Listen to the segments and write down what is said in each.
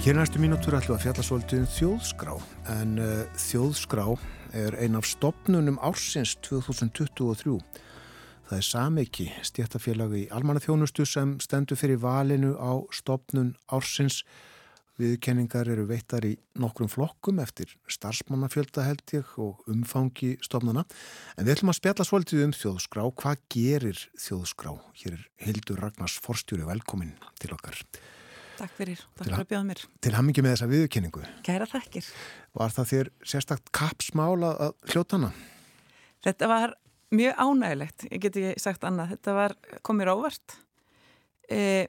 Hér næstu mínútur ætlum að fjalla svolítið um þjóðskrá en uh, þjóðskrá er ein af stopnunum ársins 2023. Það er Samiki, stjættafélagi í almannaþjónustu sem stendur fyrir valinu á stopnun ársins. Viðkenningar eru veittar í nokkrum flokkum eftir starfsmannafjölda held ég og umfangi stopnuna. En við ætlum að spjalla svolítið um þjóðskrá. Hvað gerir þjóðskrá? Hér er Hildur Ragnars Forstjóri velkomin til okkar. Takk fyrir, takk fyrir að bjóða mér. Til hammingi með þessa viðkenningu. Kæra þakkir. Var það þér sérstakt kapsmál að hljótana? Þetta var mjög ánægilegt, ég get ekki sagt annað. Þetta var komir ávart. E,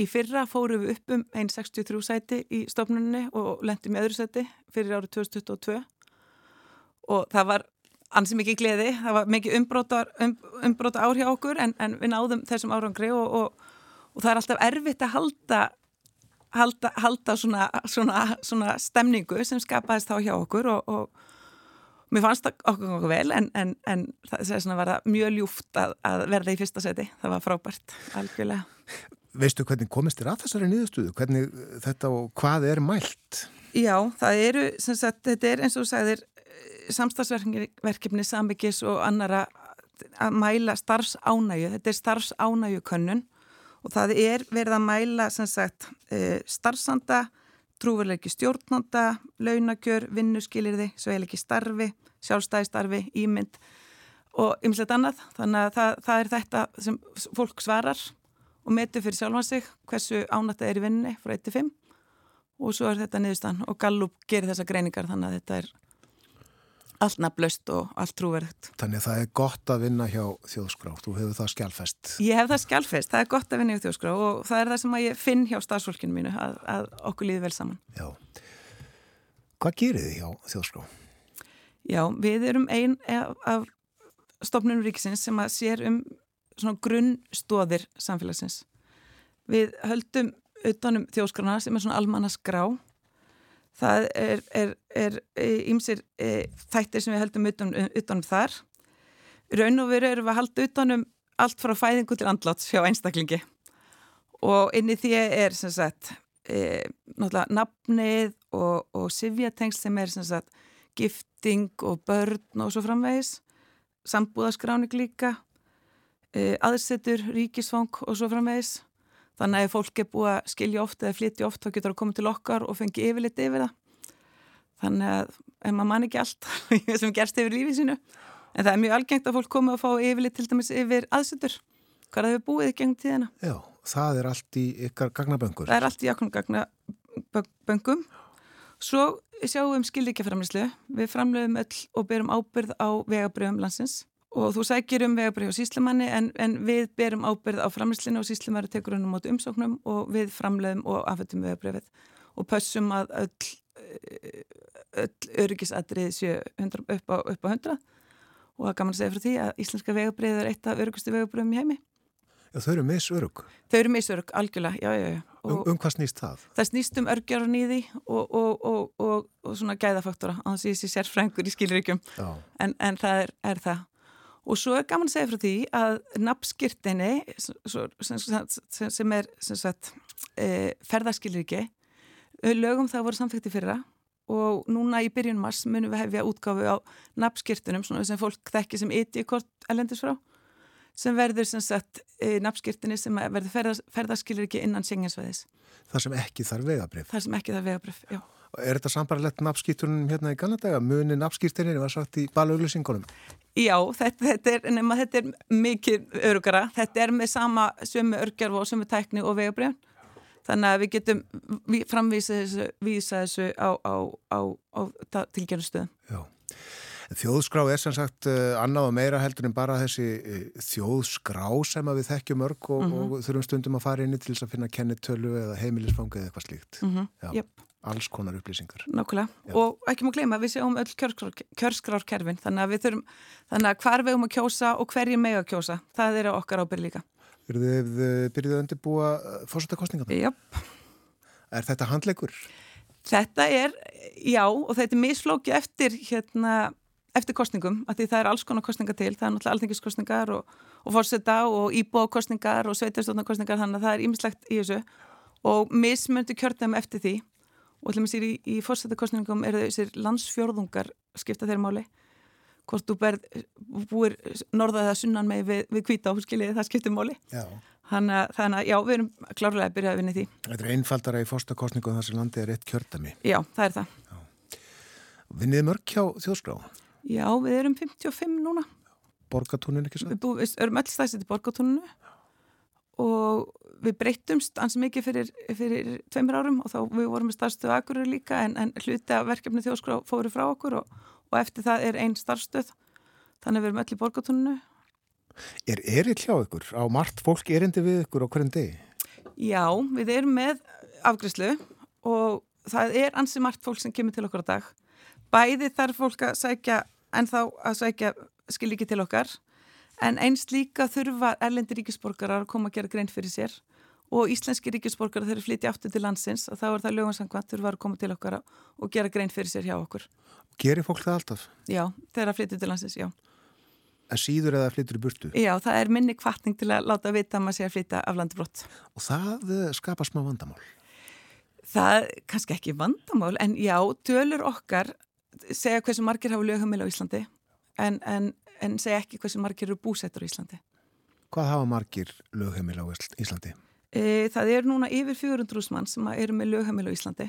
í fyrra fórum við upp um 1.63 sæti í stofnunni og lendum í öðru sæti fyrir árið 2022 og það var ansið mikið gleði, það var mikið umbróta, um, umbróta ár hjá okkur en, en við náðum þessum árangri og, og, og það er alltaf erfitt að halda halda, halda svona, svona, svona stemningu sem skapaðist þá hjá okkur og, og mér fannst það okkur okkur vel en, en, en það var mjög ljúft að, að verða í fyrsta seti, það var frábært algjörlega. Veistu hvernig komist þér að þessari nýðustuðu? Hvernig þetta og hvað er mælt? Já, það eru, sem sagt, þetta er eins og þú sagðir samstagsverkefni, sambyggis og annara að mæla starfsánægu, þetta er starfsánægu könnun og það er verið að mæla sagt, eh, starfsanda, trúverleiki stjórnanda, launakjör, vinnuskilirði, sveiliki starfi, sjálfstæðistarfi, ímynd og ymslegt annað. Þannig að það, það er þetta sem fólk svarar og metur fyrir sjálfan sig hversu ánætt það er í vinninni frá 1-5 og svo er þetta niðurstann og Gallup gerir þessa greiningar þannig að þetta er allt nafnlaust og allt trúverðt. Þannig að það er gott að vinna hjá þjóðskrá, þú hefur það skjálfest. Ég hef það skjálfest, það er gott að vinna hjá þjóðskrá og það er það sem ég finn hjá stafsfólkinu mínu að, að okkur líði vel saman. Já. Hvað gerir þið hjá þjóðskrá? Já, við erum einn af stofnunum ríkisins sem að sér um svona grunnstóðir samfélagsins. Við höldum utanum þjóðskrána sem er svona almanna skrá það er ímsir e, þættir sem við heldum utan, utanum þar. Raun og veru erum við að halda utanum allt frá fæðingu til andláts hjá einstaklingi. Og inn í því er sem sagt e, náttúrulega nafnið og, og sifjatengsl sem er sem sagt gifting og börn og svo framvegis sambúðaskráning líka e, aðsetur, ríkisfang og svo framvegis Þannig að ef fólk er búið að skilja oft eða flytja oft þá getur það að koma til okkar og fengi yfirleitt yfir það. Þannig að maður man ekki allt sem gerst yfir lífið sínu. En það er mjög algengt að fólk komi að fá yfirleitt til dæmis yfir aðsettur. Hvað það hefur búið gengum tíðina. Já, það er allt í ykkar gagnaböngur. Það er allt í okkur gagnaböngum. Svo sjáum við um skildikjaframlislu. Við framlegum öll og berum ábyrð á vegabröðum landsins og þú sækir um vegabrið á síslimanni en, en við berum ábyrð á framlýslinu og síslimari tekur húnum át umsóknum og við framleiðum og afhættum vegabriðið og pössum að öll, öll öryggisadrið séu upp á, upp á 100 og það kannan segja frá því að íslenska vegabriðið er eitt af öryggustu vegabriðum í heimi. Já, þau eru misörug. Þau eru misörug, algjörlega, já, já, já. Um, um hvað snýst það? Það snýst um örgjarun í því og, og, og, og svona gæðafaktora, á þess að ég sé sérfrængur í skilríkjum, en, en það er, er það. Og svo er gaman að segja frá því að nafnskirtinni sem er sagt, e, ferðarskilir ekki, lögum það voru samfætti fyrra og núna í byrjun mars munum við hefja útgáfu á nafnskirtinum sem fólk þekki sem iti-kort elendis frá sem verður sem sagt e, nafnskirtinni sem verður ferðars, ferðarskilir ekki innan senginsveðis. Það sem ekki þarf vegabrif? Það sem ekki þarf vegabrif, já. Er þetta sambarlegt nafnskýrtunum hérna í Kanadega? Muni nafnskýrtunni var sagt í balauðlusingunum? Já, þetta, þetta, er, nema, þetta er mikið örugara. Þetta er með sama sömu örgjarf og sömu tækni og vegabrjöfn. Þannig að við getum framvísa þessu, þessu á, á, á, á tilgjörnustöðum. Já. Þjóðskrá er sem sagt uh, annað og meira heldur en bara þessi uh, þjóðskrá sem við þekkjum örg og, mm -hmm. og þurfum stundum að fara inn í til þess að finna kennitölu eða heimilisfangu eða eitthvað slíkt. Mm -hmm. Jöpp alls konar upplýsingar. Nákvæmlega Já. og ekki má gleyma við séum öll kjörskrárkerfin þannig að við þurfum, þannig að hvar við um að kjósa og hverju með að kjósa það er okkar ábyrð líka. Er þið byrjuð að undirbúa uh, fórsættakostninga? Jöpp. Er þetta handleikur? Þetta er, já og þetta er misflóki eftir hérna, eftir kostningum, að því það er alls konar kostninga til, það er náttúrulega alþengiskostningar og, og fórsætta og íbúakostningar og sveitarstofnarkostningar þannig að það er ímislegt í þessu og mismöndu kjörnum eftir því og til og með sér í, í fórsetakostningum eru þessir landsfjörðungar skipta þeirra máli. Hvort þú berð, búir norðað eða sunnan með við, við kvíta áhuskiliði það skiptir máli. Þannig að já, við erum klárlega að byrja að vinna því. Þetta er einfaldara í fórstakostningu en þessi landi er eitt kjördami Já, það er það. Vinnið mörg hjá þjóðskrá? Já, við erum 55 núna. Borgatúnin ekki svo? Við, bú, við erum öll stæðsett í borgatúninu og við breytumst ansi mikið fyrir, fyrir tveimur árum og þá við vorum með starfstöðu akkurir líka en, en hluti af verkefni þjóðskrá fóru frá okkur og, og eftir það er einn starfstöð þannig að við erum öll í borgatúninu Er erill hjá ykkur? Á margt fólk erindi við ykkur á hverjum degi? Já, við erum með afgriðslu og það er ansi margt fólk sem kemur til okkur á dag bæði þarf fólk að sækja en þá að sækja skil ekki til okkar en einst líka þurfa erlendi ríkisborgarar að koma að gera grein fyrir sér og íslenski ríkisborgarar þegar flytja aftur til landsins og þá er það lögumsangvæmt þurfa að koma til okkar og gera grein fyrir sér hjá okkur. Gerir fólk það alltaf? Já, þegar að flytja til landsins, já. En síður eða flyttur í burtu? Já, það er minni kvartning til að láta vita að maður sé að flytja af landi brott. Og það eh, skapar smá vandamál? Það kannski ekki vandamál en já, tölur okkar segja hversu margir hafa lögumil á Íslandi en, en, en segja ekki hversu margir eru búsettur á Íslandi. Hvað hafa margir lögheimil á Íslandi? E, það er núna yfir 400.000 mann sem eru með lögheimil á Íslandi.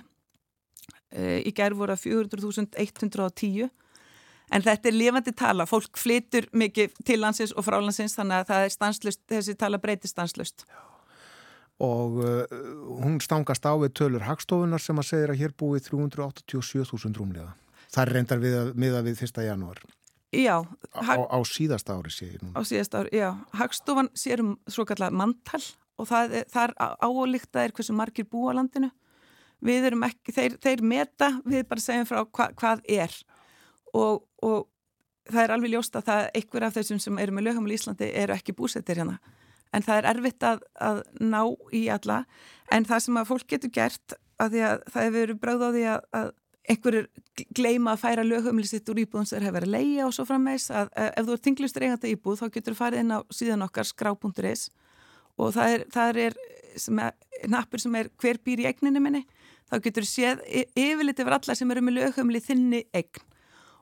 E, í gerð voru 400.110 en þetta er lifandi tala. Fólk flytur mikið til landsins og frá landsins þannig að það er stanslust, þessi tala breytir stanslust. Og uh, hún stangast á við tölur Hagstofunar sem að segja að hér búið 387.000 rúmlega. Það reyndar við að miða við 1. janúar. Já. Á, á síðasta ári sé ég núna. Á síðasta ári, já. Hagstofan sér um svo kallar manntal og það er, það er áálíkt að er hversu margir búa á landinu. Við erum ekki, þeir, þeir meta, við bara segjum frá hva, hvað er og, og það er alveg ljóst að það einhver af þessum sem eru með lögum í Íslandi eru ekki búsettir hérna. En það er erfitt að, að ná í alla en það sem að fólk getur gert að því að það hefur verið bráð á því að, að einhverjur gleima að færa lögumlisitt úr íbúðum sem þeir hefur verið að leia og svo frammeins að ef þú er tinglustur eiganda íbúð þá getur þú farið inn á síðan okkar skrá.is og það er, það er sem er, nappur sem er hver býr í eigninni minni þá getur þú séð yfirleitt yfir alla sem eru með lögumli þinni eign.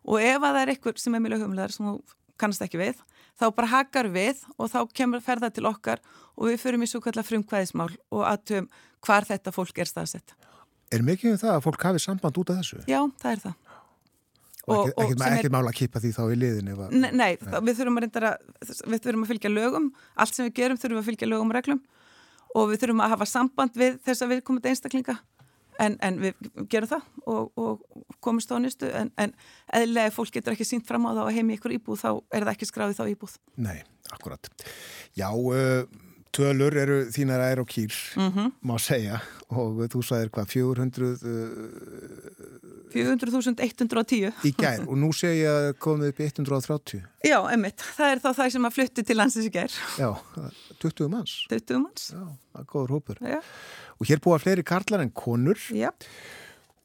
Og ef að það er einhver sem er með lögumliðar sem þú kannast ekki við þá bara hakar við og þá kemur ferða til okkar og við förum í svo kallar frumkvæðismál og aðtöfum hvar þetta fólk er staðsett Er mikið um það að fólk hafi samband út af þessu? Já, það er það. Og, ekkert er... mála að kipa því þá í liðin? Var... Nei, nei það, við, þurfum að, við þurfum að fylgja lögum, allt sem við gerum þurfum að fylgja lögum og reglum og við þurfum að hafa samband við þess að við komum til einstaklinga en, en við gerum það og, og komumst á nýstu en, en eðlega ef fólk getur ekki sínt fram á það og heim í ykkur íbúð þá er það ekki skráðið þá íbúð. Nei, akkurat. Já, uh, tölur eru þínar ær og kýr, mm -hmm. má segja. Og þú sagðir hvað, 400 uh, 400.110 í gær. Og nú segja að komið upp í 130 Já, emitt, það er þá það sem að flytti til landsins í gær. Já, 20 manns. 20 manns. Já, það er góður hópur. Já. og hér búa fleiri karlar en konur. Já.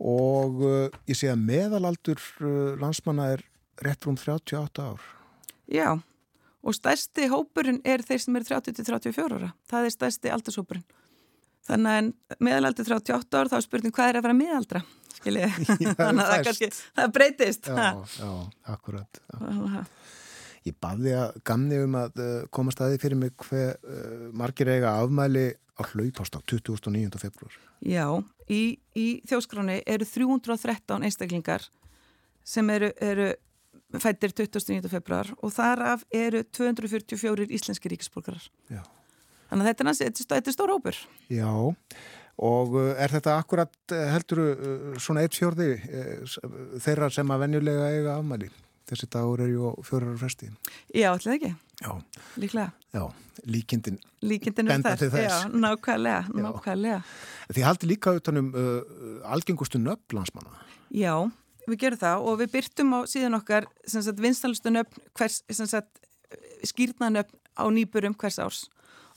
og uh, ég að meðalaldur uh, landsmanna er rétt rúm 38 ár. Já og stærsti hópurinn er þeir sem eru 30-34 ára. Það er stærsti aldurshópurinn þannig að meðalaldur 38 ára þá er spurning hvað er að vera meðaldra já, þannig að það, kannski, það breytist. Já, já, akkurat, akkurat. Ég baði að gamni um að uh, koma staði fyrir mig hver uh, margir eiga afmæli á hlaupástak 2009. februar Já, í, í þjóskráni eru 313 einstaklingar sem eru, eru fættir 29. februar og þar af eru 244 íslenski ríkisborgarar. Já. Þannig að þetta er, þetta er stór hópur. Já, og uh, er þetta akkurat uh, heldur uh, svona eitt fjörði þeirra sem að venjulega eiga afmæli? Þessi dagur er ju fjórar fresti. Já, allir ekki. Já. Líklega. Já, líkindin. Líkindin er þess. Já, nákvæmlega, nákvæmlega. Þið haldi líka utanum algengustu nöfnlandsmanna. Já, við gerum það og við byrtum á síðan okkar vinstanlustu nöfn hvers, skýrnanöfn á nýburum hvers árs.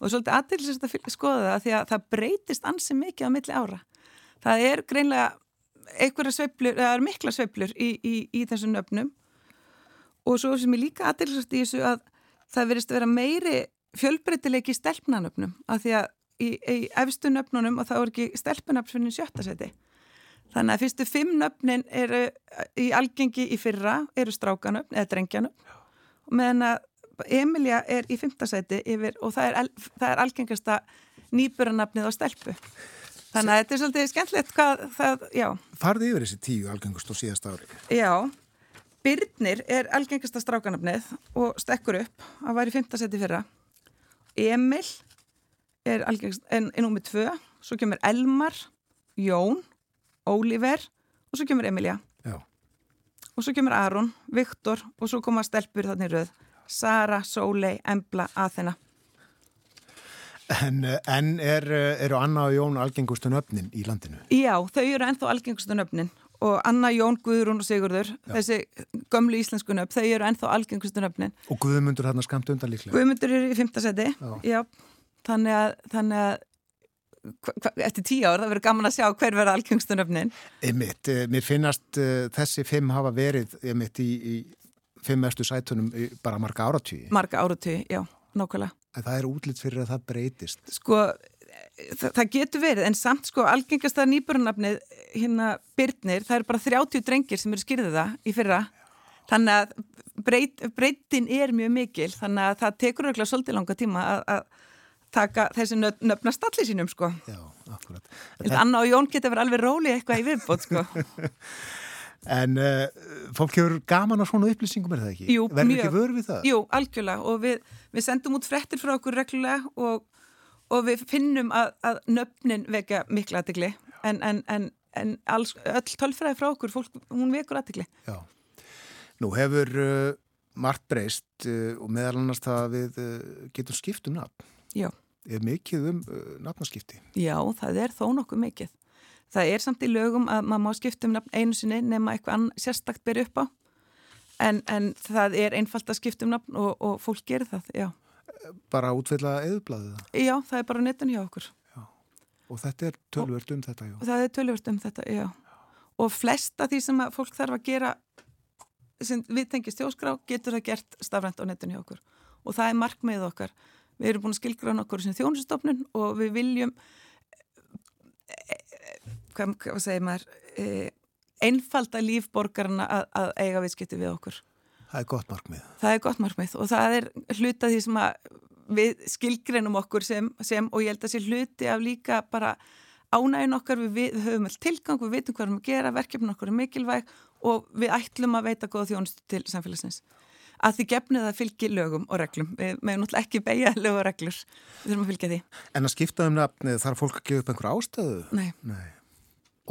Og svolítið aðtilsist að skoða það því að það breytist ansi mikið á milli ára. Það er greinlega einhverja sveiflur, það er mikla sveiflur í, í, í þessum nöfnum. Og svo sem ég líka aðtilsist í þessu að það verist að vera meiri fjölbreytilegi í stelpnanöfnum af því að í, í efstu nöfnunum og það voru ekki stelpunöfn fyrir sjötta seti Þannig að fyrstu fimm nöfnin eru í algengi í fyrra, eru strákanöfn eða drengjanöfn og meðan að Emilia er í fymtasæti yfir og það er, það er algengasta nýburanafnið á stelpu. Þannig að þetta er svolítið skemmtilegt hvað það, já. Farði yfir þessi tíu algengust og síðast ári? Já, Byrnir er algengasta strákanafnið og stekkur upp, það var í fymtasæti fyrra. Emil er algengast, en, en númið tvö, svo kemur Elmar, Jón, Óliver og svo kemur Emilia. Já. Og svo kemur Aron, Viktor og svo koma stelpur þannig rauð. Sara, Sólei, Embla, Aþena. En, en er, eru Anna og Jón algengustu nöfnin í landinu? Já, þau eru ennþá algengustu nöfnin og Anna, Jón, Guðrún og Sigurður, Já. þessi gömlu íslensku nöfn, þau eru ennþá algengustu nöfnin. Og Guðmundur hérna skamt undan líklega? Guðmundur eru í fymtasæti, já. já. Þannig að, þannig að eftir tíu ár, það verður gaman að sjá hver verður algengustu nöfnin. Einmitt, eh, mér finnast uh, þessi fimm hafa verið einmitt í, í fimm mestu sætunum bara marga áratvíi. Marga áratvíi, já, nákvæmlega. En það er útlýtt fyrir að það breytist. Sko, það, það getur verið, en samt sko algengasta nýbörnafnið hérna Byrnir, það eru bara 30 drengir sem eru skýrðið það í fyrra. Þannig að breyt, breytin er mjög mikil, þannig að það tekur örgulega svolítið langa tíma að, að taka þessi nöfna stalli sínum sko. Já, akkurat. Anna og Jón geta verið alveg róli eitthvað í viðbót sko. En uh, fólk hefur gaman á svona upplýsingum er það ekki? Jú, Verður ekki vörð við það? Jú, algjörlega og við, við sendum út frettir frá okkur reglulega og, og við finnum að, að nöfnin vekja miklu aðtegli en, en, en, en alls, öll tölfræði frá okkur, fólk, hún vekur aðtegli. Já, nú hefur uh, margt breyst uh, og meðal annars það við getum skipt um nafn. Já. Er mikið um nafnaskipti? Já, það er þó nokkuð mikið. Það er samt í lögum að maður má skipta um nafn einu sinni nema eitthvað sérstakt byrju upp á en, en það er einfalt að skipta um nafn og, og fólk gerir það, já. Bara útveila eðublaðið það? Já, það er bara netun hjá okkur. Já. Og þetta er tölvört um þetta, já? Það er tölvört um þetta, já. Og flesta því sem fólk þarf að gera sem við tengist þjóskrá getur það gert stafrænt á netun hjá okkur og það er markmið okkar. Við erum búin að skilgrána okkur sem þjónustofnun og við viljum hvað, hvað segir maður e, einfalda lífborgarna að, að eiga viðskipti við okkur. Það er gott markmið. Það er gott markmið og það er hluta því sem við skilgreinum okkur sem, sem og ég held að sé hluti af líka bara ánægin okkar. Við, við höfum all tilgang, við veitum hvað við erum að gera verkefnin okkur er mikilvæg og við ætlum að veita góða þjónustu til samfélagsins að því gefnið að fylgi lögum og reglum við meðum náttúrulega ekki beigja lög og reglur við þurfum að fylgja því En að skipta um nafni þarf fólk að gefa upp einhver ástöðu? Nei, Nei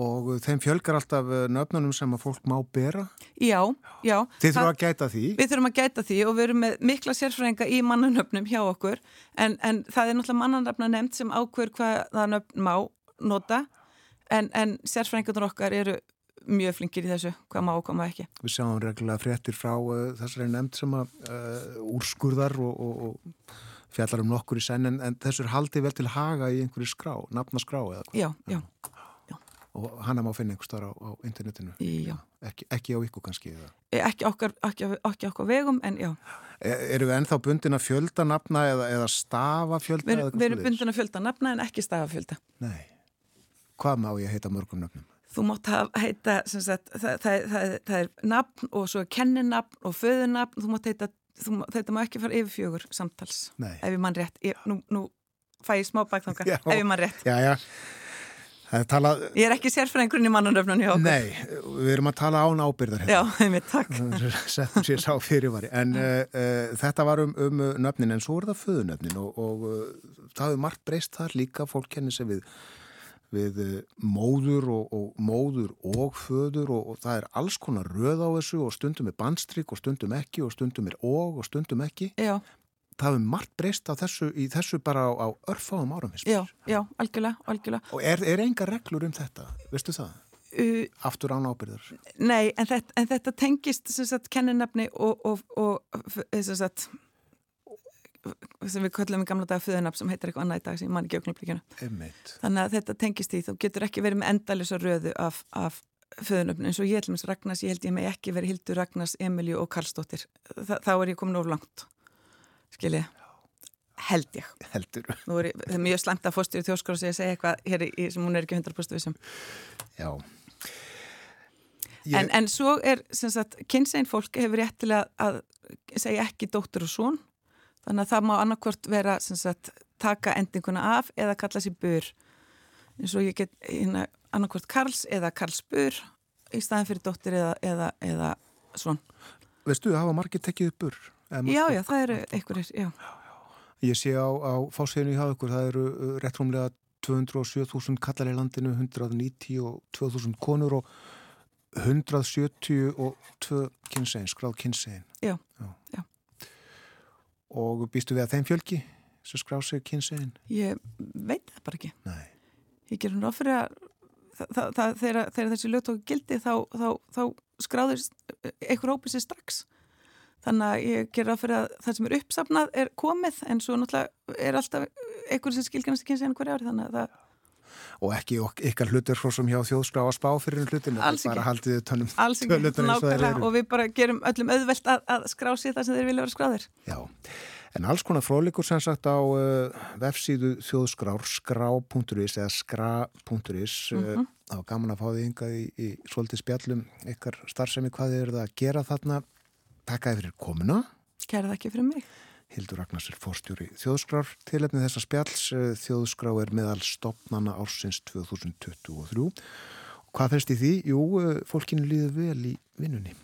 og þeim fjölgar alltaf eh, nöfnunum sem að fólk má bera? Já, já. Þið þurfum að gæta því? Við þurfum að gæta því og við erum með mikla sérfræðinga í mannanöfnum hjá okkur en, en það er náttúrulega mannanöfna nefnt sem ákver hvaða nöfn má nota en, en sérfræðingarnir okkar eru mjög flinkir í þessu, hvað má og hvað má ekki. Við sjáum reglulega fréttir frá uh, þessari nefnd sem að uh, úrskurðar og, og, og fjallar um nokkur í senn en, en þessur haldi vel til haga í einhverju skrá, nafnaskrá eða hvað? Já, já og hana má finna einhver starf á, á internetinu ekki, ekki á ykkur kannski eða? E, ekki okkar, ekki, ekki okkar vegum en já e, Eru við ennþá bundin að fjölda nafna eða, eða stafa fjölda? Við erum bundin að fjölda nafna en ekki stafa fjölda Nei, hvað má ég heita mörgum nafnum? Þú mátt heita sagt, það, það, það, það er nafn og svo er kenninafn og föðunafn þú mátt heita, þú, þetta má ekki fara yfir fjögur samtals Nei. ef ég mann rétt ég, nú, nú fæ ég smá bakþanga ef ég mann rétt Já, já Talað... Ég er ekki sérfræðingurinn í mannunöfnun hjá okkur. Nei, við erum að tala án ábyrðar hérna. Já, einmitt, takk. Settum sér sá fyrirvari. En uh, uh, þetta var um, um nöfnin, en svo er það föðunöfnin og, og uh, það hefur margt breyst þar líka, fólk kennir sig við, við móður og, og móður og föður og, og það er alls konar röð á þessu og stundum er bandstryk og stundum ekki og stundum er og og stundum ekki. Já það hefur margt breyst á þessu, í þessu bara á, á örfáum árum já, já, algjörlega, algjörlega. og er, er enga reglur um þetta, veistu það? Uh, aftur án ábyrðar Nei, en þetta, en þetta tengist sagt, kenninafni og, og, sagt, sem við köllum í gamla dag föðunafn sem heitir eitthvað annað í dag sem ég man ekki auðvitað þannig að þetta tengist í þú getur ekki verið með endalisa röðu af, af föðunöfn eins og ég held með Ragnars, ég held ég með ekki verið Hildur Ragnars, Emilju og Karlsdóttir. Þa, þá er ég komin of langt skilji, held ég. Heldur. Nú er ég, mjög slæmt að fórstjóri þjóskar og segja eitthvað hér í, sem hún er ekki 100% vissum Já. Ég... En, en svo er, sem sagt, kynsegin fólk hefur réttilega að segja ekki dóttur og són, þannig að það má annarkvört vera, sagt, taka endinguna af eða kalla sér bur. En svo ég get hérna annarkvört Karls eða Karls bur í staðin fyrir dóttur eða, eða, eða svon. Veistu, hafa margir tekið bur? Já, já, það eru einhverjir, já. Ég sé á, á fáseginu í hafa ykkur, það eru uh, réttrumlega 207.000 kallar í landinu, 192.000 konur og 172 kynsegin, skráð kynsegin. Já, já. já. Og býstu við að þeim fjölki sem skráð sig kynsegin? Ég veit það bara ekki. Nei. Ég ger hún ráð fyrir að þegar, þessi lögtóki gildi þá, þá, þá skráður einhver hópið sér strax. Þannig að ég ger ráð fyrir að það sem er uppsafnað er komið en svo náttúrulega er alltaf einhver sem skilgjast eins hverja ári þannig að það og ekki ykkar hlutur svo sem hjá þjóðskrá að spá fyrir hlutinu, Alls bara haldið tönum Alls ekki, nákvæmlega. og við bara gerum öllum auðvelt að, að skrá sér það sem þeir vilja vera skráðir. Já, en alls konar fróðleikur sem sagt á uh, vefsíðu þjóðskrár skrá.is eða skra.is mm -hmm. uh, þá gaman að fá því yngað í, í svolítið spjallum ykkar starfsemi hvað þið eruð að gera þarna. Takk fyrir komuna. Kæra það ekki fyrir mig Hildur Ragnars er fórstjóri þjóðskrár. Tilefnið þessa spjalls eh, þjóðskrá er meðal stopnana ársins 2023. Og hvað fyrst í því? Jú, eh, fólkinu líður vel í vinnunni.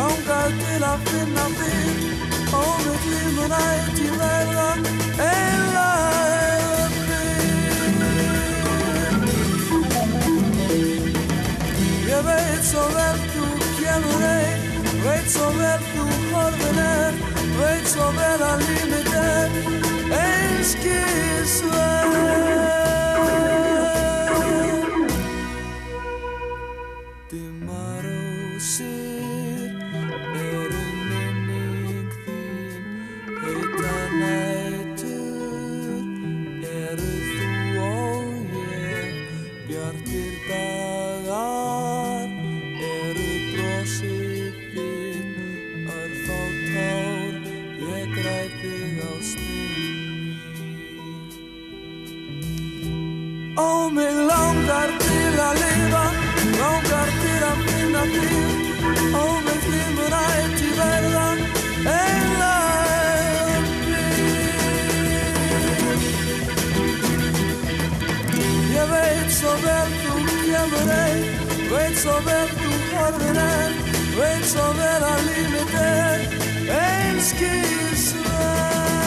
Mancarti la finna fin Ove ti morai ti bella e la Je weet zo tu chiamerei Weet zo wel tu ordener Weet zo wel al limite Eens Dimmar ósir veit svo vel að lífið er einskísverð